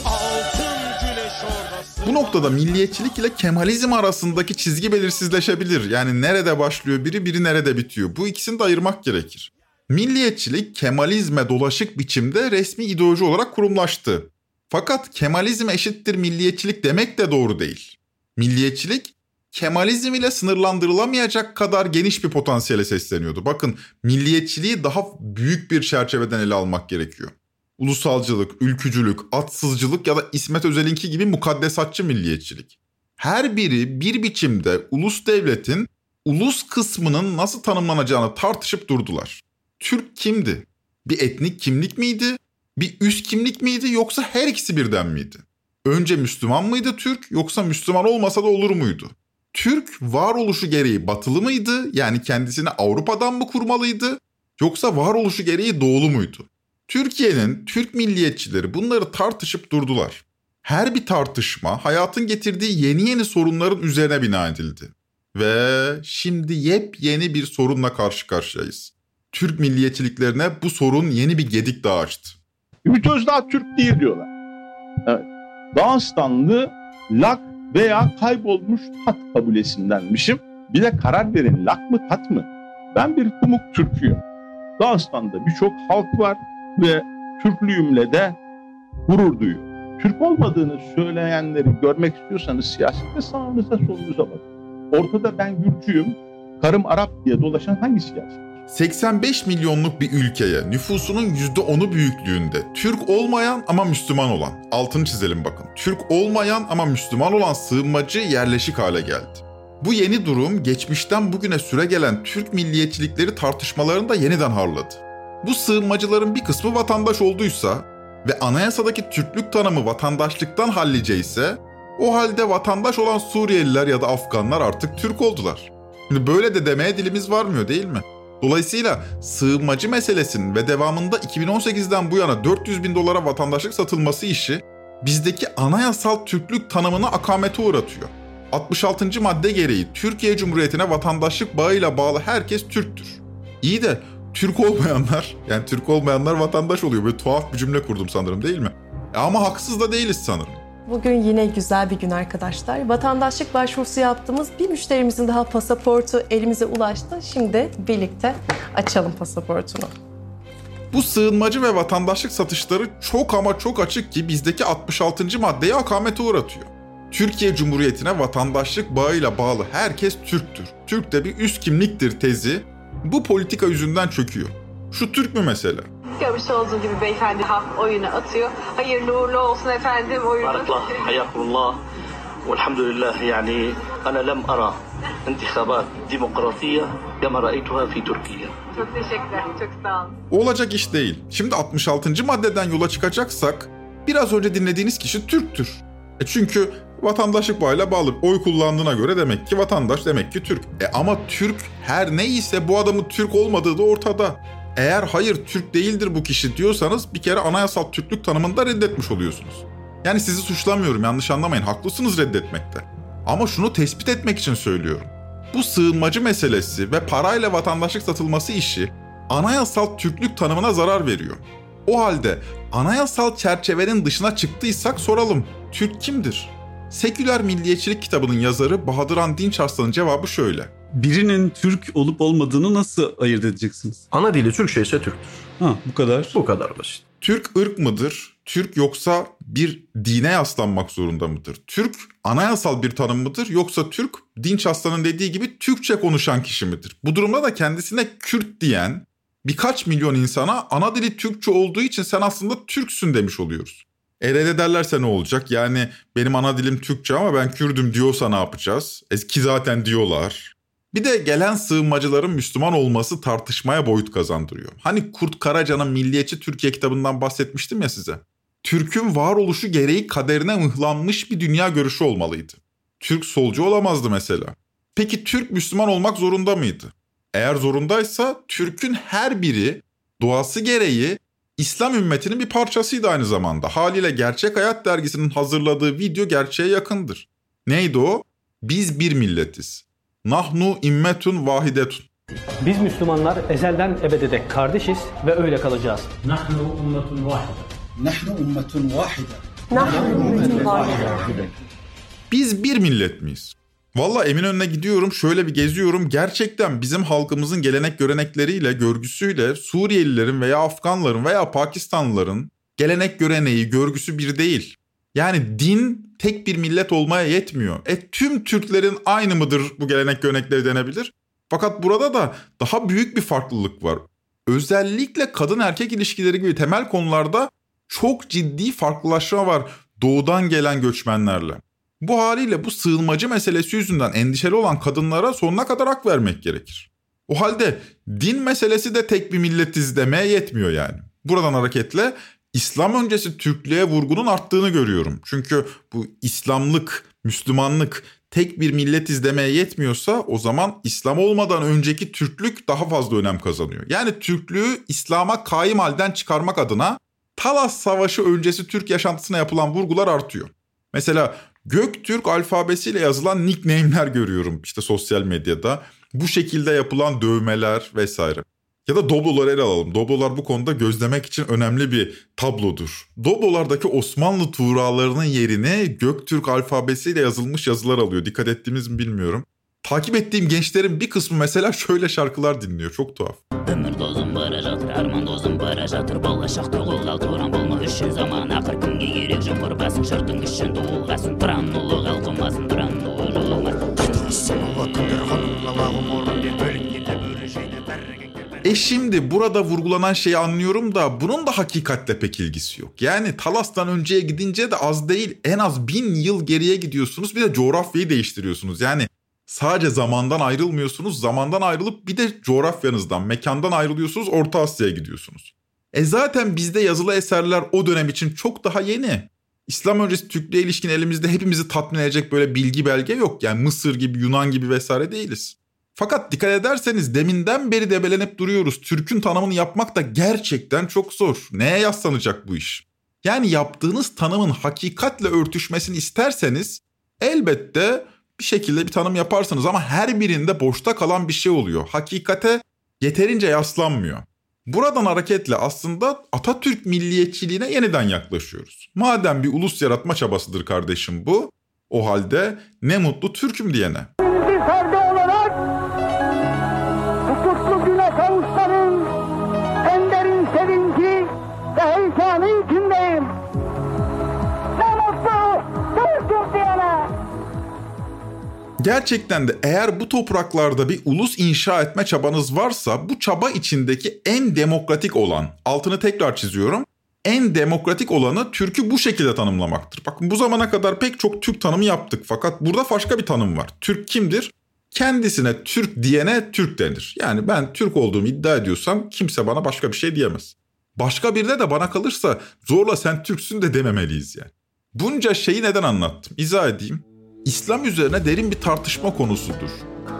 Altın güneş orada Bu noktada milliyetçilik ile Kemalizm arasındaki çizgi belirsizleşebilir. Yani nerede başlıyor biri, biri nerede bitiyor. Bu ikisini de ayırmak gerekir. Milliyetçilik Kemalizme dolaşık biçimde resmi ideoloji olarak kurumlaştı. Fakat Kemalizm eşittir milliyetçilik demek de doğru değil. Milliyetçilik Kemalizm ile sınırlandırılamayacak kadar geniş bir potansiyele sesleniyordu. Bakın milliyetçiliği daha büyük bir çerçeveden ele almak gerekiyor. Ulusalcılık, ülkücülük, atsızcılık ya da İsmet Özel'inki gibi mukaddesatçı milliyetçilik. Her biri bir biçimde ulus devletin ulus kısmının nasıl tanımlanacağını tartışıp durdular. Türk kimdi? Bir etnik kimlik miydi? Bir üst kimlik miydi yoksa her ikisi birden miydi? Önce Müslüman mıydı Türk yoksa Müslüman olmasa da olur muydu? Türk varoluşu gereği batılı mıydı? Yani kendisini Avrupa'dan mı kurmalıydı? Yoksa varoluşu gereği doğulu muydu? Türkiye'nin Türk milliyetçileri bunları tartışıp durdular. Her bir tartışma hayatın getirdiği yeni yeni sorunların üzerine bina edildi. Ve şimdi yepyeni bir sorunla karşı karşıyayız. Türk milliyetçiliklerine bu sorun yeni bir gedik daha açtı. Ümit Özdağ Türk değil diyorlar. Evet. Dağıstanlı lak veya kaybolmuş tat kabilesindenmişim. Bir de karar verin lak mı tat mı? Ben bir Kumuk Türk'üyüm. Dağıstan'da birçok halk var ve Türklüğümle de gurur duyuyorum. Türk olmadığını söyleyenleri görmek istiyorsanız siyasette sağınıza solunuza bakın. Ortada ben Gürcüyüm, karım Arap diye dolaşan hangisi gerçek? 85 milyonluk bir ülkeye nüfusunun %10'u büyüklüğünde Türk olmayan ama Müslüman olan, altını çizelim bakın, Türk olmayan ama Müslüman olan sığınmacı yerleşik hale geldi. Bu yeni durum geçmişten bugüne süre gelen Türk milliyetçilikleri tartışmalarını da yeniden harladı. Bu sığınmacıların bir kısmı vatandaş olduysa ve anayasadaki Türklük tanımı vatandaşlıktan hallice ise o halde vatandaş olan Suriyeliler ya da Afganlar artık Türk oldular. Şimdi böyle de demeye dilimiz varmıyor değil mi? Dolayısıyla sığınmacı meselesinin ve devamında 2018'den bu yana 400 bin dolara vatandaşlık satılması işi bizdeki anayasal Türklük tanımını akamete uğratıyor. 66. madde gereği Türkiye Cumhuriyeti'ne vatandaşlık bağıyla bağlı herkes Türktür. İyi de Türk olmayanlar, yani Türk olmayanlar vatandaş oluyor. Böyle tuhaf bir cümle kurdum sanırım değil mi? E ama haksız da değiliz sanırım. Bugün yine güzel bir gün arkadaşlar. Vatandaşlık başvurusu yaptığımız bir müşterimizin daha pasaportu elimize ulaştı. Şimdi birlikte açalım pasaportunu. Bu sığınmacı ve vatandaşlık satışları çok ama çok açık ki bizdeki 66. maddeyi akamete uğratıyor. Türkiye Cumhuriyeti'ne vatandaşlık bağıyla bağlı herkes Türktür. Türk de bir üst kimliktir tezi bu politika yüzünden çöküyor. Şu Türk mü mesela? Görmüş olduğunuz gibi beyefendi halk oyunu atıyor. Hayırlı uğurlu olsun efendim oyunu. Barakallah, hayakullah. Velhamdülillah yani ana lem ara intihabat demokratiye kema ra'eytuha fi Türkiye. Çok teşekkürler, çok sağ olun. Olacak iş değil. Şimdi 66. maddeden yola çıkacaksak biraz önce dinlediğiniz kişi Türktür. E çünkü vatandaşlık bağıyla bağlı. Oy kullandığına göre demek ki vatandaş demek ki Türk. E ama Türk her neyse bu adamın Türk olmadığı da ortada. Eğer hayır Türk değildir bu kişi diyorsanız bir kere anayasal Türklük tanımında reddetmiş oluyorsunuz. Yani sizi suçlamıyorum yanlış anlamayın haklısınız reddetmekte. Ama şunu tespit etmek için söylüyorum. Bu sığınmacı meselesi ve parayla vatandaşlık satılması işi anayasal Türklük tanımına zarar veriyor. O halde anayasal çerçevenin dışına çıktıysak soralım. Türk kimdir? Seküler Milliyetçilik kitabının yazarı Bahadıran Dinçarslan'ın cevabı şöyle. Birinin Türk olup olmadığını nasıl ayırt edeceksiniz? Ana dili Türkçe ise Türktür. Ha bu kadar. Bu kadar basit. Türk ırk mıdır? Türk yoksa bir dine yaslanmak zorunda mıdır? Türk anayasal bir tanım mıdır? Yoksa Türk Dinç Aslan'ın dediği gibi Türkçe konuşan kişi midir? Bu durumda da kendisine Kürt diyen birkaç milyon insana ana dili Türkçe olduğu için sen aslında Türksün demiş oluyoruz. E reddederlerse ne olacak? Yani benim ana dilim Türkçe ama ben Kürdüm diyorsa ne yapacağız? E ki zaten diyorlar. Bir de gelen sığınmacıların Müslüman olması tartışmaya boyut kazandırıyor. Hani Kurt Karaca'nın Milliyetçi Türkiye kitabından bahsetmiştim ya size. Türk'ün varoluşu gereği kaderine mıhlanmış bir dünya görüşü olmalıydı. Türk solcu olamazdı mesela. Peki Türk Müslüman olmak zorunda mıydı? Eğer zorundaysa Türk'ün her biri doğası gereği İslam ümmetinin bir parçasıydı aynı zamanda. Haliyle Gerçek Hayat dergisinin hazırladığı video gerçeğe yakındır. Neydi o? Biz bir milletiz. Nahnu immetun vahidetun. Biz Müslümanlar ezelden ebede dek kardeşiz ve öyle kalacağız. Nahnu ummetun vahide. Nahnu ummetun vahide. Nahnu ummetun vahide. Biz bir millet miyiz? Valla Eminönü'ne gidiyorum şöyle bir geziyorum. Gerçekten bizim halkımızın gelenek görenekleriyle, görgüsüyle Suriyelilerin veya Afganların veya Pakistanlıların gelenek göreneği, görgüsü bir değil. Yani din tek bir millet olmaya yetmiyor. E tüm Türklerin aynı mıdır bu gelenek görenekleri denebilir. Fakat burada da daha büyük bir farklılık var. Özellikle kadın erkek ilişkileri gibi temel konularda çok ciddi farklılaşma var doğudan gelen göçmenlerle. Bu haliyle bu sığınmacı meselesi yüzünden endişeli olan kadınlara sonuna kadar hak vermek gerekir. O halde din meselesi de tek bir milletiz demeye yetmiyor yani. Buradan hareketle İslam öncesi Türklüğe vurgunun arttığını görüyorum. Çünkü bu İslamlık, Müslümanlık tek bir milletiz demeye yetmiyorsa o zaman İslam olmadan önceki Türklük daha fazla önem kazanıyor. Yani Türklüğü İslam'a kaim halden çıkarmak adına Talas Savaşı öncesi Türk yaşantısına yapılan vurgular artıyor. Mesela Göktürk alfabesiyle yazılan nickname'ler görüyorum işte sosyal medyada. Bu şekilde yapılan dövmeler vesaire. Ya da Doblo'ları ele alalım. Doblo'lar bu konuda gözlemek için önemli bir tablodur. Doblo'lardaki Osmanlı tuğralarının yerine Göktürk alfabesiyle yazılmış yazılar alıyor. Dikkat ettiğimiz mi bilmiyorum. Takip ettiğim gençlerin bir kısmı mesela şöyle şarkılar dinliyor. Çok tuhaf. Ömür dozum barajatır, arman dozum barajatır. Bolaşaktır, kollatıram, bulma işi zaman akır қорғасын жырдың ішінде ұлғасын тұранұлы қалқымасын тұранұлы E şimdi burada vurgulanan şeyi anlıyorum da bunun da hakikatle pek ilgisi yok. Yani Talas'tan önceye gidince de az değil en az bin yıl geriye gidiyorsunuz bir de coğrafyayı değiştiriyorsunuz. Yani sadece zamandan ayrılmıyorsunuz zamandan ayrılıp bir de coğrafyanızdan mekandan ayrılıyorsunuz Orta Asya'ya gidiyorsunuz. E zaten bizde yazılı eserler o dönem için çok daha yeni. İslam öncesi Türklüğe ilişkin elimizde hepimizi tatmin edecek böyle bilgi belge yok. Yani Mısır gibi Yunan gibi vesaire değiliz. Fakat dikkat ederseniz deminden beri debelenip duruyoruz. Türk'ün tanımını yapmak da gerçekten çok zor. Neye yaslanacak bu iş? Yani yaptığınız tanımın hakikatle örtüşmesini isterseniz elbette bir şekilde bir tanım yaparsınız ama her birinde boşta kalan bir şey oluyor. Hakikate yeterince yaslanmıyor. Buradan hareketle aslında Atatürk milliyetçiliğine yeniden yaklaşıyoruz. Madem bir ulus yaratma çabasıdır kardeşim bu, o halde ne mutlu Türk'üm diyene. Gerçekten de eğer bu topraklarda bir ulus inşa etme çabanız varsa bu çaba içindeki en demokratik olan, altını tekrar çiziyorum, en demokratik olanı Türk'ü bu şekilde tanımlamaktır. Bakın bu zamana kadar pek çok Türk tanımı yaptık fakat burada başka bir tanım var. Türk kimdir? Kendisine Türk diyene Türk denir. Yani ben Türk olduğumu iddia ediyorsam kimse bana başka bir şey diyemez. Başka birine de bana kalırsa zorla sen Türksün de dememeliyiz yani. Bunca şeyi neden anlattım? İzah edeyim. İslam üzerine derin bir tartışma konusudur.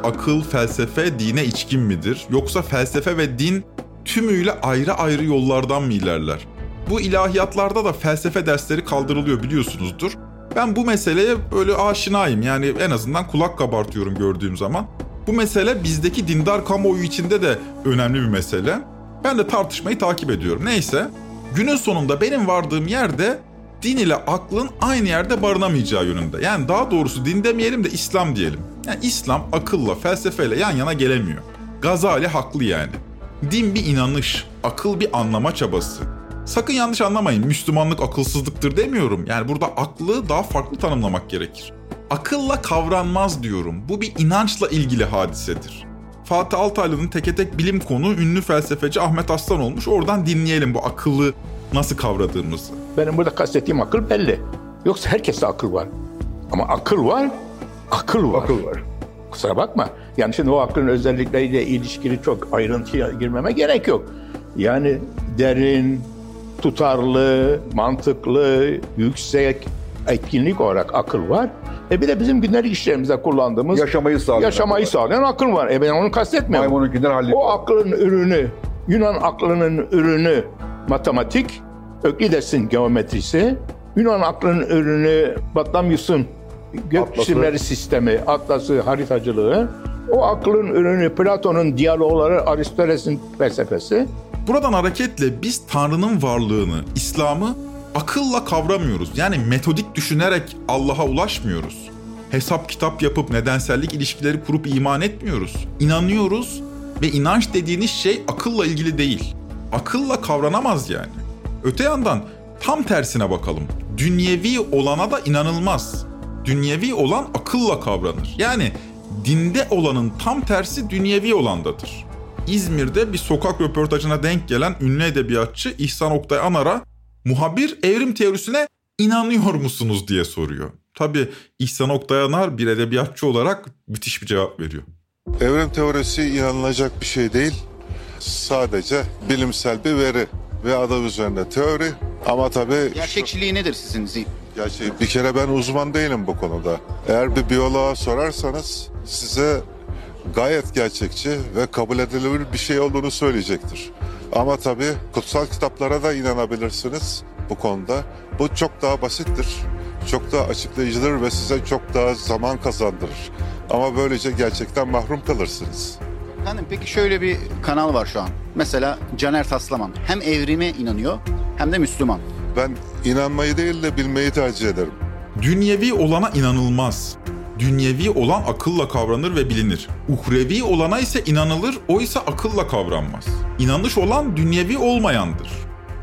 Akıl, felsefe dine içkin midir? Yoksa felsefe ve din tümüyle ayrı ayrı yollardan mı ilerler? Bu ilahiyatlarda da felsefe dersleri kaldırılıyor biliyorsunuzdur. Ben bu meseleye böyle aşinayım yani en azından kulak kabartıyorum gördüğüm zaman. Bu mesele bizdeki dindar kamuoyu içinde de önemli bir mesele. Ben de tartışmayı takip ediyorum. Neyse günün sonunda benim vardığım yerde din ile aklın aynı yerde barınamayacağı yönünde. Yani daha doğrusu din demeyelim de İslam diyelim. Yani İslam akılla, felsefeyle yan yana gelemiyor. Gazali haklı yani. Din bir inanış, akıl bir anlama çabası. Sakın yanlış anlamayın, Müslümanlık akılsızlıktır demiyorum. Yani burada aklı daha farklı tanımlamak gerekir. Akılla kavranmaz diyorum. Bu bir inançla ilgili hadisedir. Fatih Altaylı'nın teke tek bilim konu ünlü felsefeci Ahmet Aslan olmuş. Oradan dinleyelim bu akıllı nasıl kavradığımızı. Benim burada kastettiğim akıl belli. Yoksa herkeste akıl var. Ama akıl var, akıl var. Akıl var. Kusura bakma. Yani şimdi o aklın özellikleriyle ilişkili çok ayrıntıya girmeme gerek yok. Yani derin, tutarlı, mantıklı, yüksek etkinlik olarak akıl var. E bir de bizim günlük işlerimizde kullandığımız Yaşamayı sağlayan yaşamayı akıl var. sağlayan akıl var. E ben onu kastetmiyorum. Maymununkinden hallediyor. O aklın ürünü, Yunan aklının ürünü matematik, Öklides'in geometrisi, Yunan aklının ürünü Batlamyus'un gök cisimleri sistemi, atlası, haritacılığı, o aklın ürünü Platon'un diyalogları, Aristoteles'in felsefesi. Buradan hareketle biz Tanrı'nın varlığını, İslam'ı akılla kavramıyoruz. Yani metodik düşünerek Allah'a ulaşmıyoruz. Hesap kitap yapıp nedensellik ilişkileri kurup iman etmiyoruz. İnanıyoruz ve inanç dediğiniz şey akılla ilgili değil. Akılla kavranamaz yani. Öte yandan tam tersine bakalım. Dünyevi olana da inanılmaz. Dünyevi olan akılla kavranır. Yani dinde olanın tam tersi dünyevi olandadır. İzmir'de bir sokak röportajına denk gelen ünlü edebiyatçı İhsan Oktay Anar'a muhabir evrim teorisine inanıyor musunuz diye soruyor. Tabi İhsan Oktay Anar bir edebiyatçı olarak müthiş bir cevap veriyor. Evrim teorisi inanılacak bir şey değil. Sadece bilimsel bir veri ve adı üzerinde teori. Ama tabii... Gerçekçiliği nedir sizin zihin? Gerçi bir kere ben uzman değilim bu konuda. Eğer bir biyoloğa sorarsanız size gayet gerçekçi ve kabul edilebilir bir şey olduğunu söyleyecektir. Ama tabii kutsal kitaplara da inanabilirsiniz bu konuda. Bu çok daha basittir. Çok daha açıklayıcıdır ve size çok daha zaman kazandırır. Ama böylece gerçekten mahrum kalırsınız. Efendim peki şöyle bir kanal var şu an. Mesela Caner Taslaman hem evrime inanıyor hem de Müslüman. Ben inanmayı değil de bilmeyi tercih ederim. Dünyevi olana inanılmaz. Dünyevi olan akılla kavranır ve bilinir. Uhrevi olana ise inanılır, o ise akılla kavranmaz. İnanış olan dünyevi olmayandır.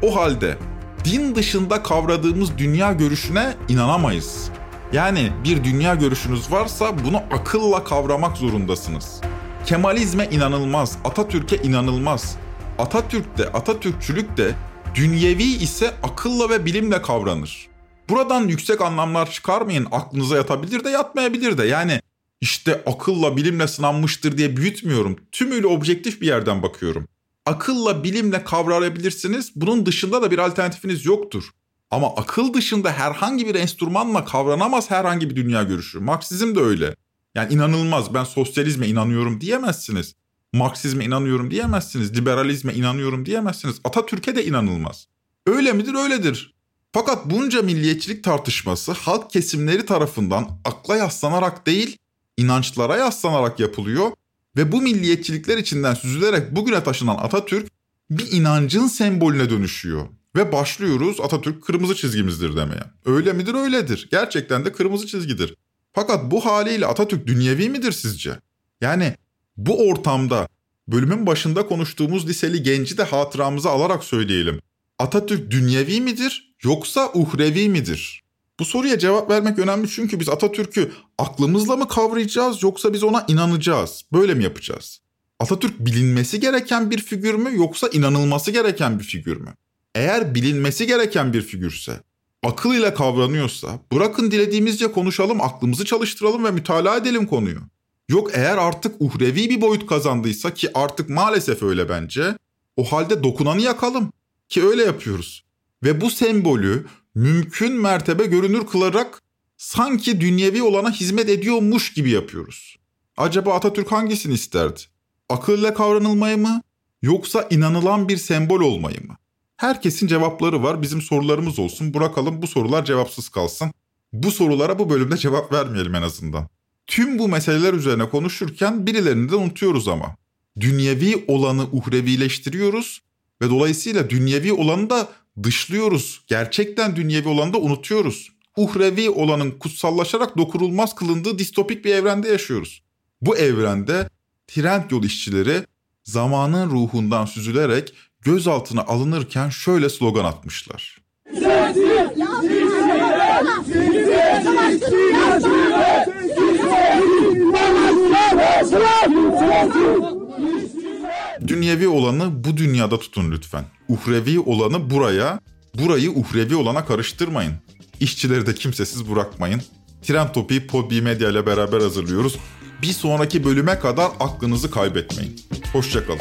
O halde din dışında kavradığımız dünya görüşüne inanamayız. Yani bir dünya görüşünüz varsa bunu akılla kavramak zorundasınız. Kemalizme inanılmaz, Atatürk'e inanılmaz. Atatürk de, Atatürkçülük de dünyevi ise akılla ve bilimle kavranır. Buradan yüksek anlamlar çıkarmayın. Aklınıza yatabilir de yatmayabilir de. Yani işte akılla bilimle sınanmıştır diye büyütmüyorum. Tümüyle objektif bir yerden bakıyorum. Akılla bilimle kavrayabilirsiniz. Bunun dışında da bir alternatifiniz yoktur. Ama akıl dışında herhangi bir enstrümanla kavranamaz herhangi bir dünya görüşü. Marksizm de öyle. Yani inanılmaz ben sosyalizme inanıyorum diyemezsiniz. Marksizme inanıyorum diyemezsiniz. Liberalizme inanıyorum diyemezsiniz. Atatürk'e de inanılmaz. Öyle midir? Öyledir. Fakat bunca milliyetçilik tartışması halk kesimleri tarafından akla yaslanarak değil, inançlara yaslanarak yapılıyor ve bu milliyetçilikler içinden süzülerek bugüne taşınan Atatürk bir inancın sembolüne dönüşüyor. Ve başlıyoruz Atatürk kırmızı çizgimizdir demeye. Öyle midir? Öyledir. Gerçekten de kırmızı çizgidir. Fakat bu haliyle Atatürk dünyevi midir sizce? Yani bu ortamda bölümün başında konuştuğumuz liseli genci de hatıramıza alarak söyleyelim. Atatürk dünyevi midir yoksa uhrevi midir? Bu soruya cevap vermek önemli çünkü biz Atatürk'ü aklımızla mı kavrayacağız yoksa biz ona inanacağız? Böyle mi yapacağız? Atatürk bilinmesi gereken bir figür mü yoksa inanılması gereken bir figür mü? Eğer bilinmesi gereken bir figürse, akıl ile kavranıyorsa bırakın dilediğimizce konuşalım, aklımızı çalıştıralım ve mütalaa edelim konuyu. Yok eğer artık uhrevi bir boyut kazandıysa ki artık maalesef öyle bence, o halde dokunanı yakalım ki öyle yapıyoruz. Ve bu sembolü mümkün mertebe görünür kılarak sanki dünyevi olana hizmet ediyormuş gibi yapıyoruz. Acaba Atatürk hangisini isterdi? Akılla kavranılmayı mı yoksa inanılan bir sembol olmayı mı? Herkesin cevapları var. Bizim sorularımız olsun. Bırakalım bu sorular cevapsız kalsın. Bu sorulara bu bölümde cevap vermeyelim en azından. Tüm bu meseleler üzerine konuşurken birilerini de unutuyoruz ama. Dünyevi olanı uhrevileştiriyoruz ve dolayısıyla dünyevi olanı da dışlıyoruz. Gerçekten dünyevi olanı da unutuyoruz. Uhrevi olanın kutsallaşarak dokunulmaz kılındığı distopik bir evrende yaşıyoruz. Bu evrende trend yol işçileri zamanın ruhundan süzülerek gözaltına alınırken şöyle slogan atmışlar. Dünyevi olanı bu dünyada tutun lütfen. Uhrevi olanı buraya, burayı uhrevi olana karıştırmayın. İşçileri de kimsesiz bırakmayın. Trend Topi'yi Podbi Medya ile beraber hazırlıyoruz. Bir sonraki bölüme kadar aklınızı kaybetmeyin. Hoşçakalın.